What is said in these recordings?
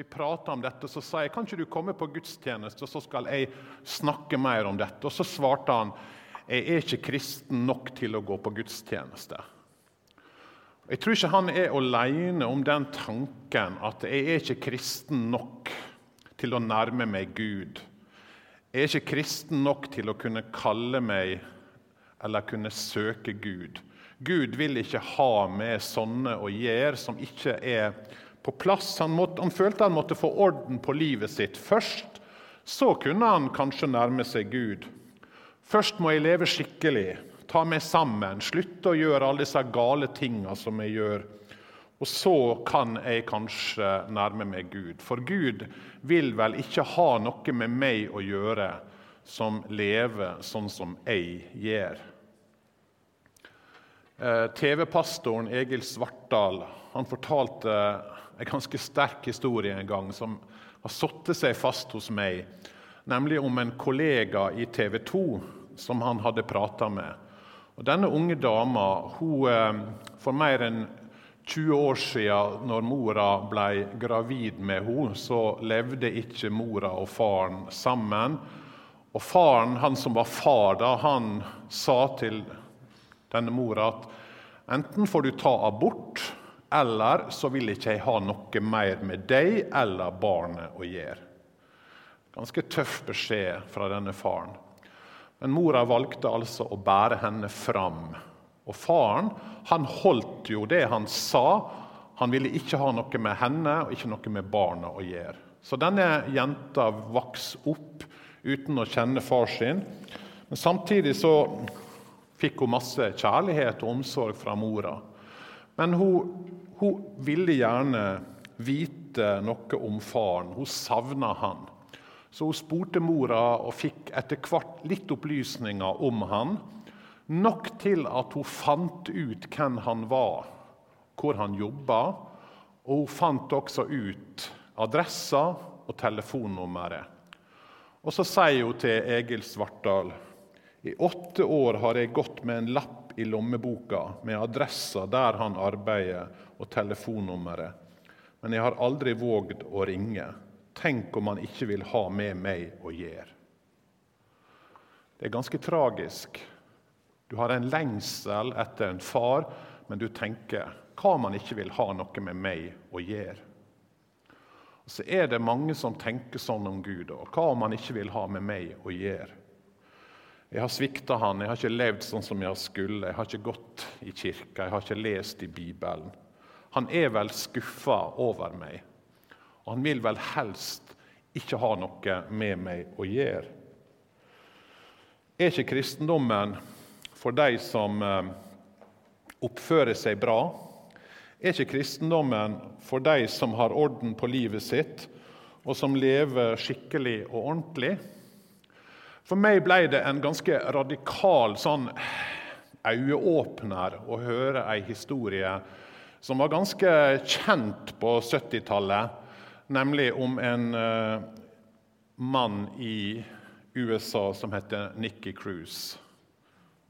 vi prata om dette, så sa jeg kan ikke du komme på gudstjeneste, så skal jeg snakke mer om dette. Og så svarte han jeg er ikke kristen nok til å gå på gudstjeneste. Jeg tror ikke han er alene om den tanken at jeg er ikke kristen nok til å nærme meg Gud. Jeg er ikke kristen nok til å kunne kalle meg eller kunne søke Gud. Gud vil ikke ha med sånne å gjøre som ikke er på plass. Han, måtte, han, følte han måtte få orden på livet sitt først. Så kunne han kanskje nærme seg Gud. Først må jeg leve skikkelig, ta meg sammen, slutte å gjøre alle disse gale tinga som jeg gjør. Og så kan jeg kanskje nærme meg Gud. For Gud vil vel ikke ha noe med meg å gjøre som lever sånn som jeg gjør. Eh, TV-pastoren Egil Svartdal han fortalte en ganske sterk historie en gang som har satt seg fast hos meg, nemlig om en kollega i TV 2 som han hadde prata med. Og denne unge dama hun, eh, For mer enn 20 år siden, når mora ble gravid med henne, så levde ikke mora og faren sammen. Og faren, han som var far da, han sa til denne mora at enten får du ta abort, eller så vil ikke jeg ha noe mer med deg eller barnet å gjøre. Ganske tøff beskjed fra denne faren. Men mora valgte altså å bære henne fram. Og faren han holdt jo det han sa. Han ville ikke ha noe med henne og ikke noe med barna å gjøre. Så denne jenta vokste opp uten å kjenne far sin. Men samtidig så fikk hun masse kjærlighet og omsorg fra mora. Men hun, hun ville gjerne vite noe om faren. Hun savna han. Så hun spurte mora og fikk etter hvert litt opplysninger om han. Nok til at hun fant ut hvem han var, hvor han jobba. Og hun fant også ut adressa og telefonnummeret. Og så sier hun til Egil Svartdal i åtte år har jeg gått med en lapp i lommeboka med adressa der han arbeider, og telefonnummeret, men jeg har aldri vågd å ringe. Tenk om han ikke vil ha med meg å gjøre. Det er ganske tragisk. Du har en lengsel etter en far, men du tenker hva om han ikke vil ha noe med meg å gjøre? Og Så er det mange som tenker sånn om Gud. Og hva om han ikke vil ha med meg å gjøre? Jeg har svikta han, jeg har ikke levd sånn som jeg skulle, jeg har ikke gått i kirka, jeg har ikke lest i Bibelen. Han er vel skuffa over meg. Og han vil vel helst ikke ha noe med meg å gjøre. Er ikke kristendommen for de som eh, oppfører seg bra? Er ikke kristendommen for de som har orden på livet sitt, og som lever skikkelig og ordentlig? For meg ble det en ganske radikal sånn øyeåpner å høre ei historie som var ganske kjent på 70-tallet nemlig om en uh, mann i USA som heter Nikki Cruise.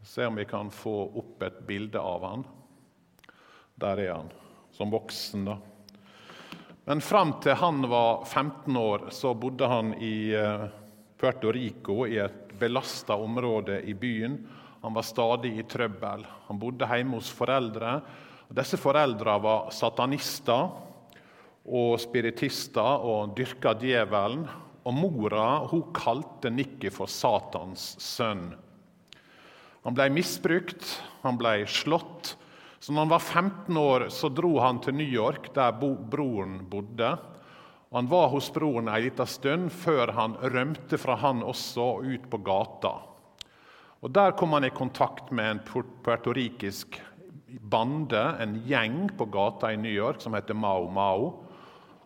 Se om vi kan få opp et bilde av han. Der er han, som voksen. da. Men fram til han var 15 år, så bodde han i uh, Puerto Rico, i et belasta område i byen. Han var stadig i trøbbel. Han bodde hjemme hos foreldre. Disse foreldra var satanister og spiritister og dyrka djevelen. Og mora hun kalte Nikki for Satans sønn. Han ble misbrukt, han ble slått. Så når han var 15 år, så dro han til New York, der broren bodde. Han var hos broren en liten stund før han rømte fra han også og ut på gata. Og Der kom han i kontakt med en puertorikisk bande, en gjeng på gata i New York som heter Mao Mao.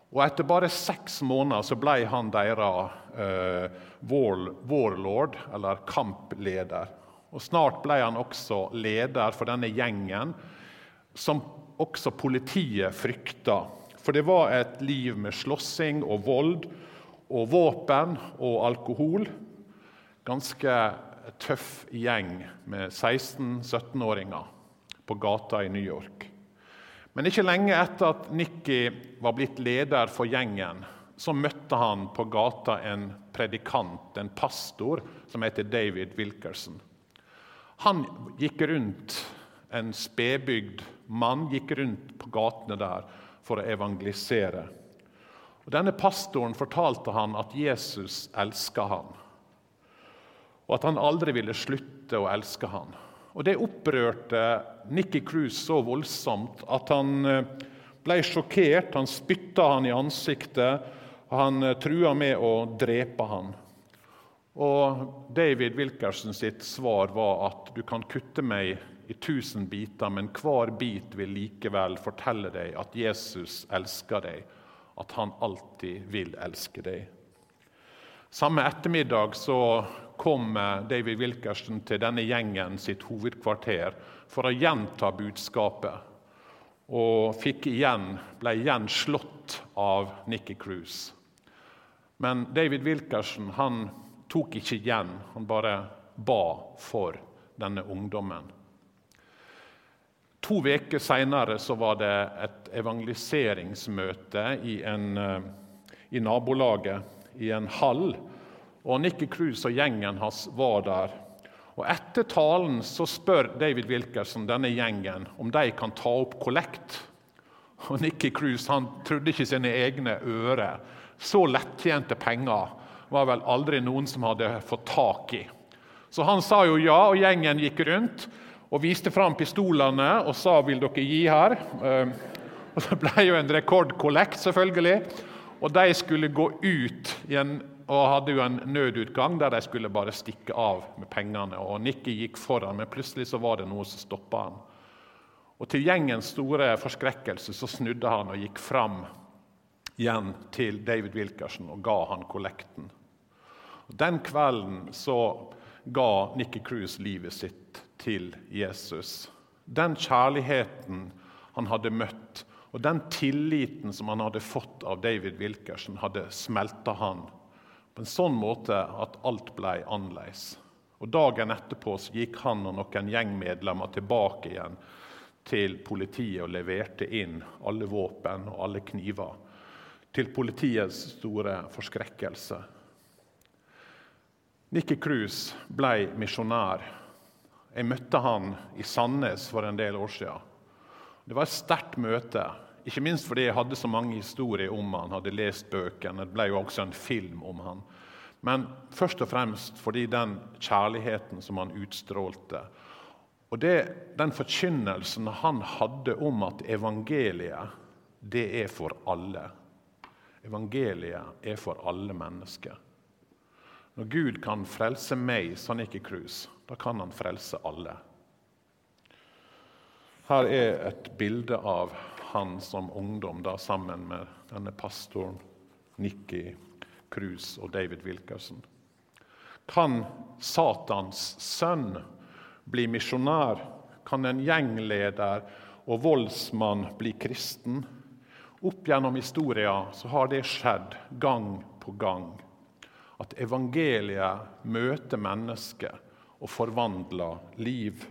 Og etter bare seks måneder så ble han deres eh, warlord, eller kampleder. Og Snart ble han også leder for denne gjengen, som også politiet frykta. For det var et liv med slåssing og vold og våpen og alkohol. Ganske tøff gjeng med 16-17-åringer på gata i New York. Men ikke lenge etter at Nikki var blitt leder for gjengen, så møtte han på gata en predikant, en pastor, som heter David Wilkerson. Han gikk rundt, en spedbygd mann gikk rundt på gatene der for å evangelisere. Og Denne pastoren fortalte han at Jesus elska ham, og at han aldri ville slutte å elske ham. Og Det opprørte Nikki Cruise så voldsomt at han eh, ble sjokkert. Han spytta han i ansiktet, og han eh, trua med å drepe han. Og David Wilkerson sitt svar var at du kan kutte meg i tusen biter, men hver bit vil likevel fortelle deg at Jesus elsker deg, at han alltid vil elske deg. Samme ettermiddag så kom David Wilkerson til denne gjengen sitt hovedkvarter for å gjenta budskapet. Og fikk igjen, ble igjen slått av Nikki Cruise. Men David Wilkerson han tok ikke igjen, han bare ba for denne ungdommen. To uker seinere var det et evangeliseringsmøte i, en, eh, i nabolaget, i en hall og Nikki Cruise og gjengen hans var der. Og Etter talen så spør David Wilkerson denne gjengen om de kan ta opp kollekt. Og Nikki Cruise han trodde ikke sine egne ører. Så lettjente penger var vel aldri noen som hadde fått tak i. Så han sa jo ja, og gjengen gikk rundt og viste fram pistolene og sa 'vil dere gi her'? Ehm, og Det ble jo en rekordkollekt, selvfølgelig. Og de skulle gå ut igjen, og hadde jo en nødutgang der de skulle bare stikke av med pengene. og Nikki gikk foran, men plutselig så var det noe som stoppa han. Og Til gjengens store forskrekkelse så snudde han og gikk fram igjen til David Wilkerson og ga han kollekten. Den kvelden så ga Nikki Cruise livet sitt til Jesus. Den kjærligheten han hadde møtt, og den tilliten som han hadde fått av David Wilkerson, hadde smelta han på en sånn måte at alt ble annerledes. Og Dagen etterpå gikk han og noen gjengmedlemmer tilbake igjen til politiet og leverte inn alle våpen og alle kniver. Til politiets store forskrekkelse. Nikki Cruise ble misjonær. Jeg møtte han i Sandnes for en del år siden. Det var et sterkt møte. Ikke minst fordi jeg hadde så mange historier om han, hadde lest bøkene. Det ble jo også en film om han. Men først og fremst fordi den kjærligheten som han utstrålte. Og det, den forkynnelsen han hadde om at evangeliet, det er for alle. Evangeliet er for alle mennesker. Når Gud kan frelse meg, sa Nikki Cruise, da kan han frelse alle. Her er et bilde av han som ungdom da, sammen med denne pastoren Nikki Cruz og David Wilkerson. Kan Satans sønn bli misjonær? Kan en gjengleder og voldsmann bli kristen? Opp gjennom historien så har det skjedd gang på gang. At evangeliet møter mennesket og forvandler liv.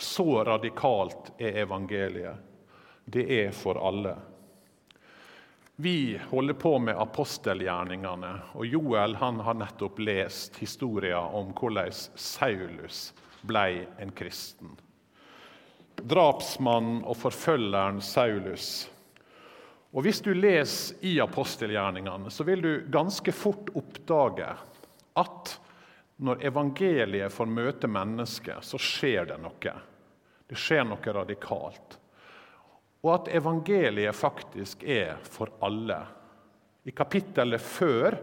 Så radikalt er evangeliet. Det er for alle. Vi holder på med apostelgjerningene, og Joel har nettopp lest historien om hvordan Saulus ble en kristen. Drapsmannen og forfølgeren Saulus. Og Hvis du leser i apostelgjerningene, så vil du ganske fort oppdage at når evangeliet får møte mennesket, så skjer det noe. Det skjer noe radikalt. Og at evangeliet faktisk er for alle. I kapittelet før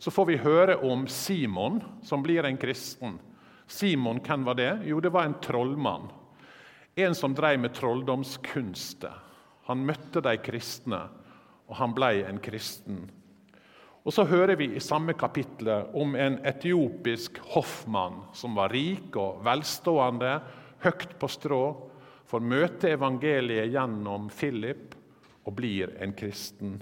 så får vi høre om Simon, som blir en kristen. Simon, hvem var det? Jo, det var en trollmann. En som drev med trolldomskunster. Han møtte de kristne, og han ble en kristen. Og Så hører vi i samme kapittel om en etiopisk hoffmann som var rik og velstående, høyt på strå, får møte evangeliet gjennom Philip og blir en kristen.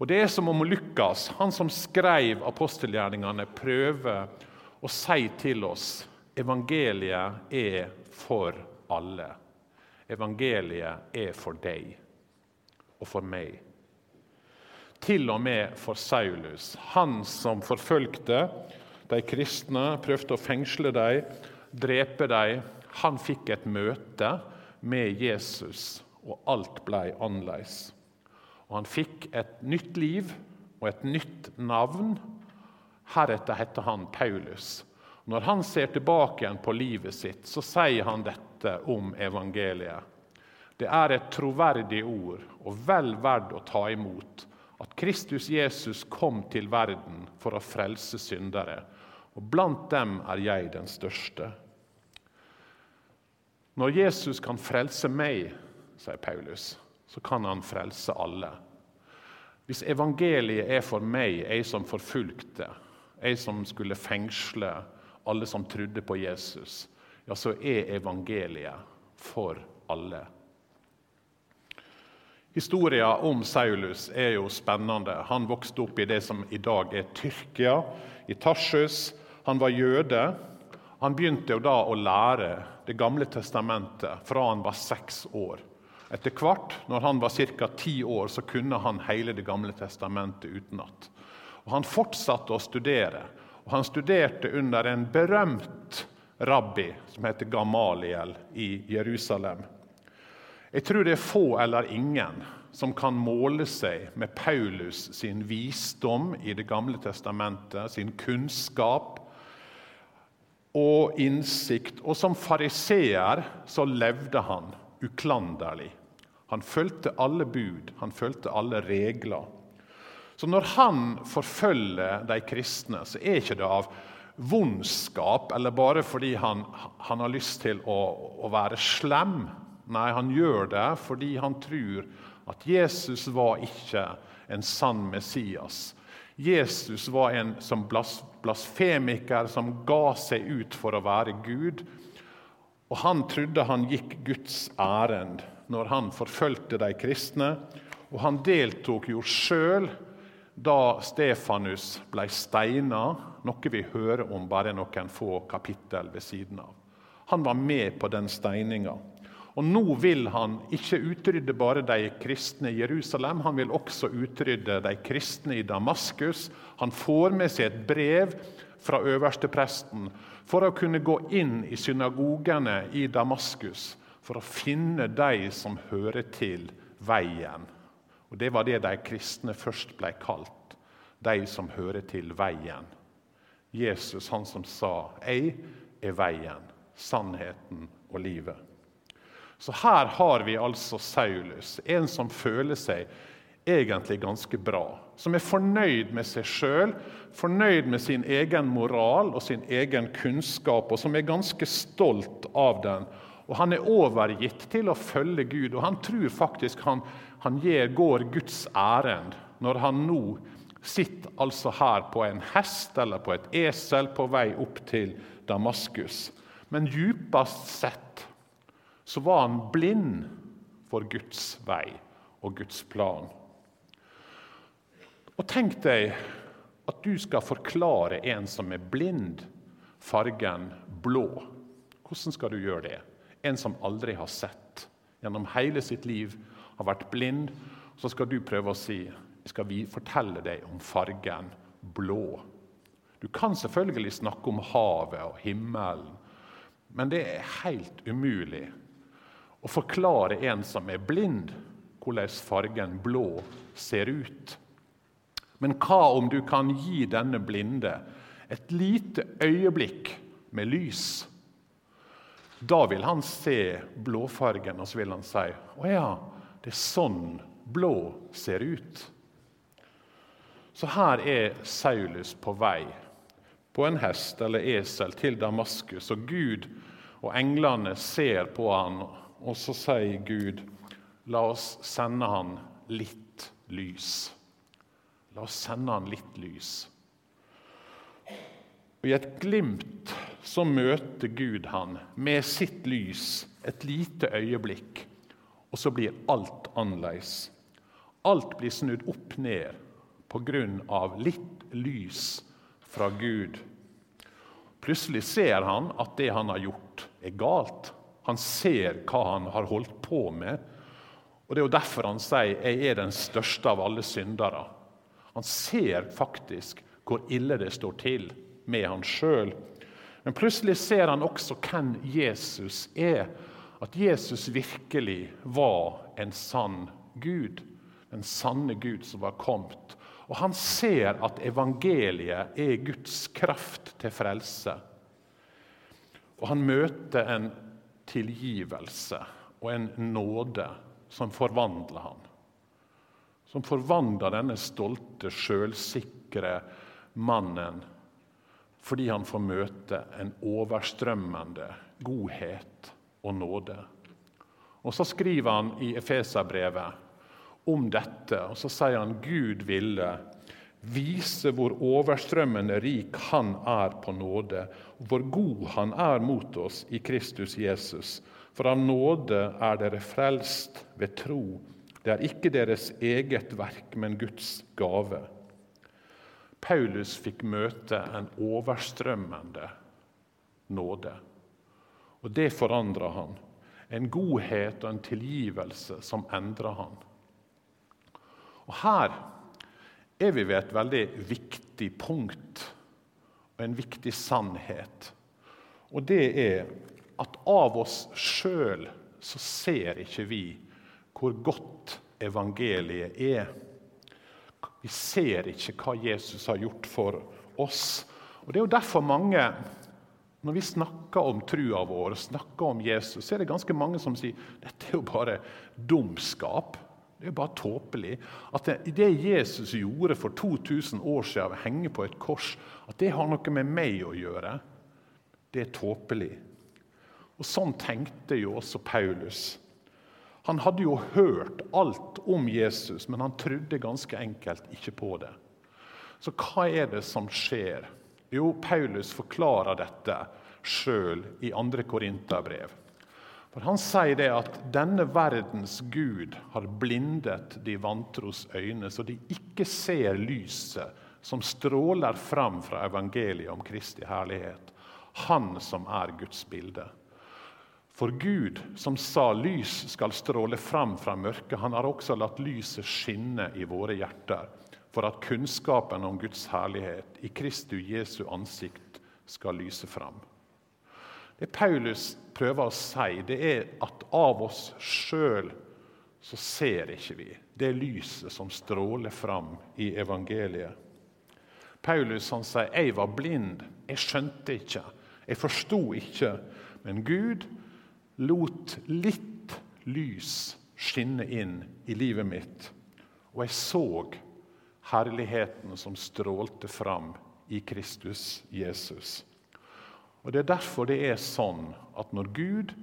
Og Det er som om Lukas, han som skrev apostelgjerningene, prøver å si til oss evangeliet er for alle. evangeliet er for deg og for meg. Til og med for Saulus, han som forfølgte de kristne, prøvde å fengsle dem, drepe dem. Han fikk et møte med Jesus, og alt ble annerledes. Og han fikk et nytt liv og et nytt navn. Heretter heter han Paulus. Når han ser tilbake igjen på livet sitt, så sier han dette om evangeliet. Det er et troverdig ord og vel verdt å ta imot at Kristus Jesus kom til verden for å frelse syndere, og blant dem er jeg den største. Når Jesus kan frelse meg, sier Paulus, så kan han frelse alle. Hvis evangeliet er for meg, jeg som forfulgte, jeg som skulle fengsle alle som trodde på Jesus, ja, så er evangeliet for alle. Historien om Saulus er jo spennende. Han vokste opp i det som i dag er Tyrkia, i Tarsus. Han var jøde. Han begynte jo da å lære Det gamle testamentet fra han var seks år. Etter hvert, når han var ca. ti år, så kunne han hele Det gamle testamentet utenat. Og Han fortsatte å studere, og han studerte under en berømt rabbi som heter Gamaliel i Jerusalem. Jeg tror det er få eller ingen som kan måle seg med Paulus sin visdom i Det gamle testamentet, sin kunnskap og innsikt. Og som fariseer så levde han uklanderlig. Han fulgte alle bud, han fulgte alle regler. Så når han forfølger de kristne, så er ikke det av vondskap eller bare fordi han, han har lyst til å, å, være slem. Nei, han gjør det fordi han tror at Jesus var ikke en sann Messias. Jesus var en som blasfemiker som ga seg ut for å være Gud. Og han trodde han gikk Guds ærend når han forfølgte de kristne. Og han deltok jo sjøl da Stefanus ble steina, noe vi hører om bare noen få kapittel ved siden av. Han var med på den steininga. Og nå vil han ikke utrydde bare de kristne i Jerusalem, han vil også utrydde de kristne i Damaskus. Han får med seg et brev fra øverstepresten for å kunne gå inn i synagogene i Damaskus for å finne de som hører til veien. Og Det var det de kristne først ble kalt. De som hører til veien. Jesus, han som sa 'Jeg er veien, sannheten og livet'. Så her har vi altså Saulus, en som føler seg egentlig ganske bra. Som er fornøyd med seg sjøl, fornøyd med sin egen moral og sin egen kunnskap, og som er ganske stolt av den og Han er overgitt til å følge Gud, og han tror faktisk han, han gir, går Guds ærend når han nå sitter altså her på en hest eller på et esel på vei opp til Damaskus. Men djupest sett så var han blind for Guds vei og Guds plan. Og Tenk deg at du skal forklare en som er blind, fargen blå. Hvordan skal du gjøre det? En som aldri har sett. Gjennom hele sitt liv har vært blind. Så skal du prøve å si skal vi fortelle deg om fargen blå. Du kan selvfølgelig snakke om havet og himmelen, men det er helt umulig å forklare en som er blind, hvordan fargen blå ser ut. Men hva om du kan gi denne blinde et lite øyeblikk med lys? Da vil han se blåfargen og så vil han si å ja, det er sånn blå ser ut. Så her er Saulus på vei på en hest eller esel til Damaskus. Og Gud og englene ser på han, og så sier Gud, la oss sende han litt lys. La oss sende han litt lys. Og I et glimt så møter Gud han med sitt lys et lite øyeblikk, og så blir alt annerledes. Alt blir snudd opp ned pga. litt lys fra Gud. Plutselig ser han at det han har gjort, er galt. Han ser hva han har holdt på med. Og Det er jo derfor han sier 'jeg er den største av alle syndere'. Han ser faktisk hvor ille det står til med han sjøl. Men plutselig ser han også hvem Jesus er. At Jesus virkelig var en sann Gud. Den sanne Gud som var kommet. Og han ser at evangeliet er Guds kraft til frelse. Og han møter en tilgivelse og en nåde som forvandler han. Som forvandler denne stolte, sjølsikre mannen fordi han får møte en overstrømmende godhet og nåde. Og Så skriver han i Efeserbrevet om dette, og så sier han Gud ville vise hvor overstrømmende rik Han er på nåde, og hvor god Han er mot oss i Kristus Jesus. For av nåde er dere frelst ved tro. Det er ikke deres eget verk, men Guds gave. Paulus fikk møte en overstrømmende nåde. Og det forandra han. En godhet og en tilgivelse som endra han. Og Her er vi ved et veldig viktig punkt og en viktig sannhet. Og det er at av oss sjøl så ser ikke vi hvor godt evangeliet er. Vi ser ikke hva Jesus har gjort for oss. Og Det er jo derfor mange, når vi snakker om trua vår, snakker om Jesus, så er det ganske mange som sier dette er jo bare dumskap. Det er bare tåpelig. At det, det Jesus gjorde for 2000 år siden, å henge på et kors, at det har noe med meg å gjøre, det er tåpelig. Og Sånn tenkte jo også Paulus. Han hadde jo hørt alt om Jesus, men han trodde ganske enkelt ikke på det. Så hva er det som skjer? Jo, Paulus forklarer dette sjøl i 2. Korinterbrev. For Han sier det at denne verdens gud har blindet de vantros øyne, så de ikke ser lyset som stråler fram fra evangeliet om Kristi herlighet. Han som er Guds bilde. For Gud, som sa lys skal stråle fram fra mørket, han har også latt lyset skinne i våre hjerter, for at kunnskapen om Guds herlighet i Kristu Jesu ansikt skal lyse fram. Det Paulus prøver å si, det er at av oss sjøl så ser ikke vi det lyset som stråler fram i evangeliet. Paulus han sier 'jeg var blind, jeg skjønte ikke', 'jeg forsto ikke', men Gud lot litt lys skinne inn i livet mitt, og jeg så herligheten som strålte fram i Kristus Jesus. Og Det er derfor det er sånn at når Gud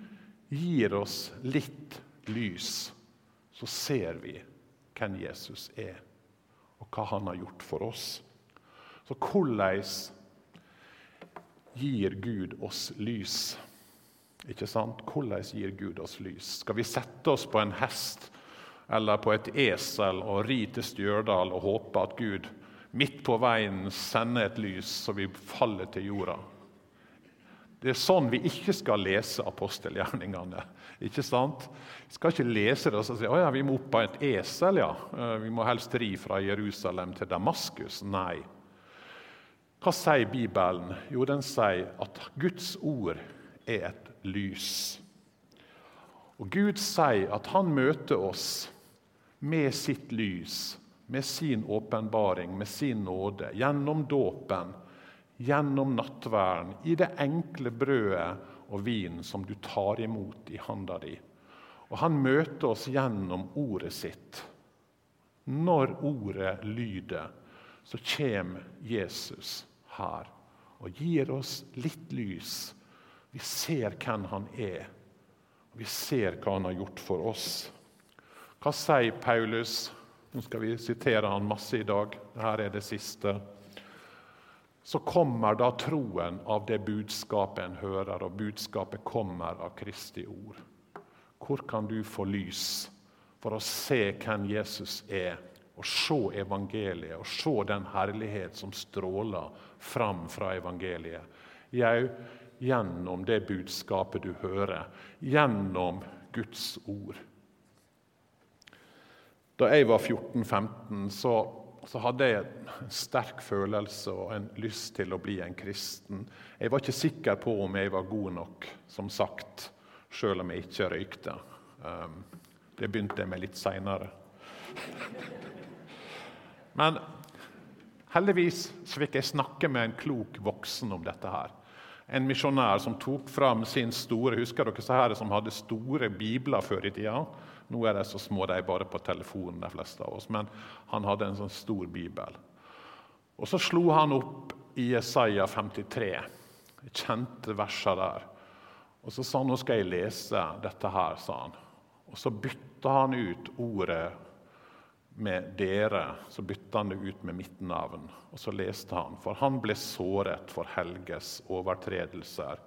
gir oss litt lys, så ser vi hvem Jesus er, og hva han har gjort for oss. Så hvordan gir Gud oss lys? Ikke sant? Hvordan gir Gud oss lys? Skal vi sette oss på en hest eller på et esel og ri til Stjørdal og håpe at Gud midt på veien sender et lys så vi faller til jorda? Det er sånn vi ikke skal lese apostelgjerningene. ikke sant? Vi skal ikke lese det og si at ja, vi må opp på et esel. ja. Eh, vi må helst ri fra Jerusalem til Damaskus. Nei. Hva sier Bibelen? Jo, den sier at Guds ord er et lys. Og Gud sier at han møter oss med sitt lys, med sin åpenbaring, med sin nåde, gjennom dåpen, gjennom nattverden, i det enkle brødet og vinen som du tar imot i handa di. Og han møter oss gjennom ordet sitt. Når ordet lyder, så kommer Jesus her og gir oss litt lys vi ser hvem han er, og vi ser hva han har gjort for oss. Hva sier Paulus? Nå skal vi sitere han masse i dag. Dette er det siste. Så kommer da troen av det budskapet en hører, og budskapet kommer av Kristi ord. Hvor kan du få lys for å se hvem Jesus er, og se evangeliet, og se den herlighet som stråler fram fra evangeliet? Jau, gjennom det budskapet du hører, gjennom Guds ord. Da jeg var 14-15, så, så, hadde jeg en sterk følelse og en lyst til å bli en kristen. Jeg var ikke sikker på om jeg var god nok, som sagt, sjøl om jeg ikke røykte. Um, det begynte jeg med litt seinere. Men heldigvis så fikk jeg snakke med en klok voksen om dette her. En misjonær som tok fram sin store Husker dere så her som hadde store bibler før i tida? Nå er de så små de er bare på telefonen, de fleste av oss. Men han hadde en sånn stor bibel. Og så slo han opp i Jesaja 53, kjente verser der. Og så sa han nå skal jeg lese dette her, sa han. Og så bytta han ut ordet med 'dere', så bytta han det ut med mitt navn. Og så leste han, for han ble såret for Helges overtredelser,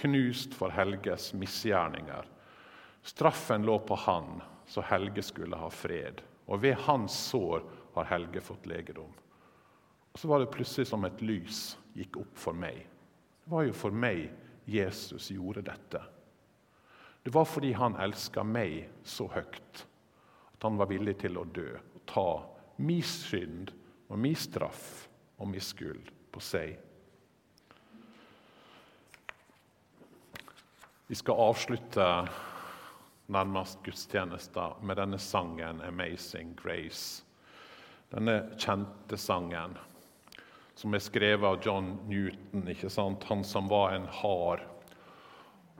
knust for Helges misgjerninger. Straffen lå på han, så Helge skulle ha fred. Og ved hans sår har Helge fått legedom. Og Så var det plutselig som et lys gikk opp for meg. Det var jo for meg Jesus gjorde dette. Det var fordi han elska meg så høyt at han var villig til å dø og ta min synd og min straff og min skyld på seg. Vi skal avslutte nærmest gudstjenester med denne sangen 'Amazing Grace'. Denne kjente sangen som er skrevet av John Newton, ikke sant? han som var en hard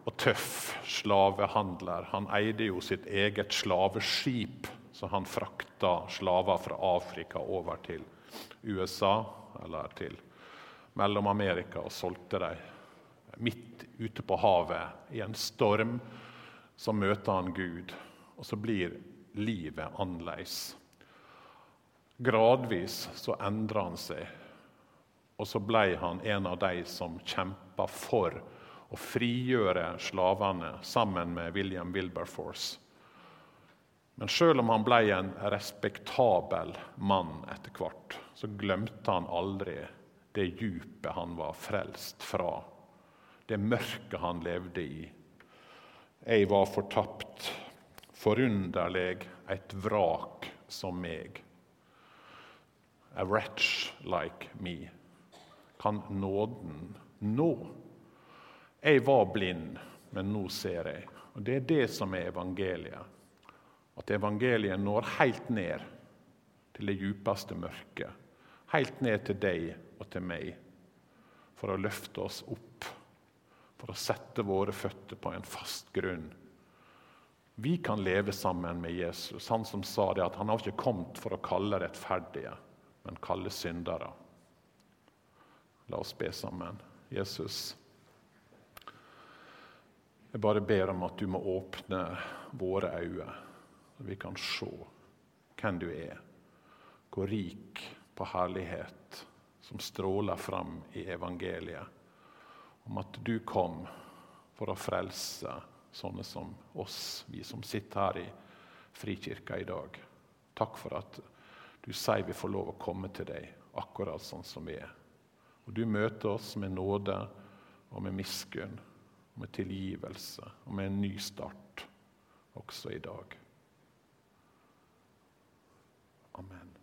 og tøff slavehandler. Han eide jo sitt eget slaveskip, så han frakta slaver fra Afrika over til USA eller til Mellom-Amerika og solgte dem midt ute på havet i en storm så møter han Gud, og så blir livet annerledes. Gradvis så endrer han seg, og så ble han en av de som kjempa for å frigjøre slavene sammen med William Wilberforce. Men selv om han ble en respektabel mann etter hvert, så glemte han aldri det djupet han var frelst fra, det mørket han levde i jeg var fortapt, forunderlig, et vrak som meg. A wretch like me. Kan nåden nå? Jeg var blind, men nå ser jeg. Og Det er det som er evangeliet. At evangeliet når helt ned til det djupeste mørket. Helt ned til deg og til meg, for å løfte oss opp for å sette våre føtter på en fast grunn. Vi kan leve sammen med Jesus, han som sa det at han har ikke kommet for å kalle rettferdige, men kalle syndere. La oss be sammen. Jesus, jeg bare ber om at du må åpne våre øyne, så vi kan se hvem du er, hvor rik på herlighet som stråler fram i evangeliet om at du kom for å frelse sånne som oss, vi som sitter her i Frikirka i dag. Takk for at du sier vi får lov å komme til deg akkurat sånn som vi er. Og du møter oss med nåde og med miskunn, med tilgivelse og med en ny start også i dag. Amen.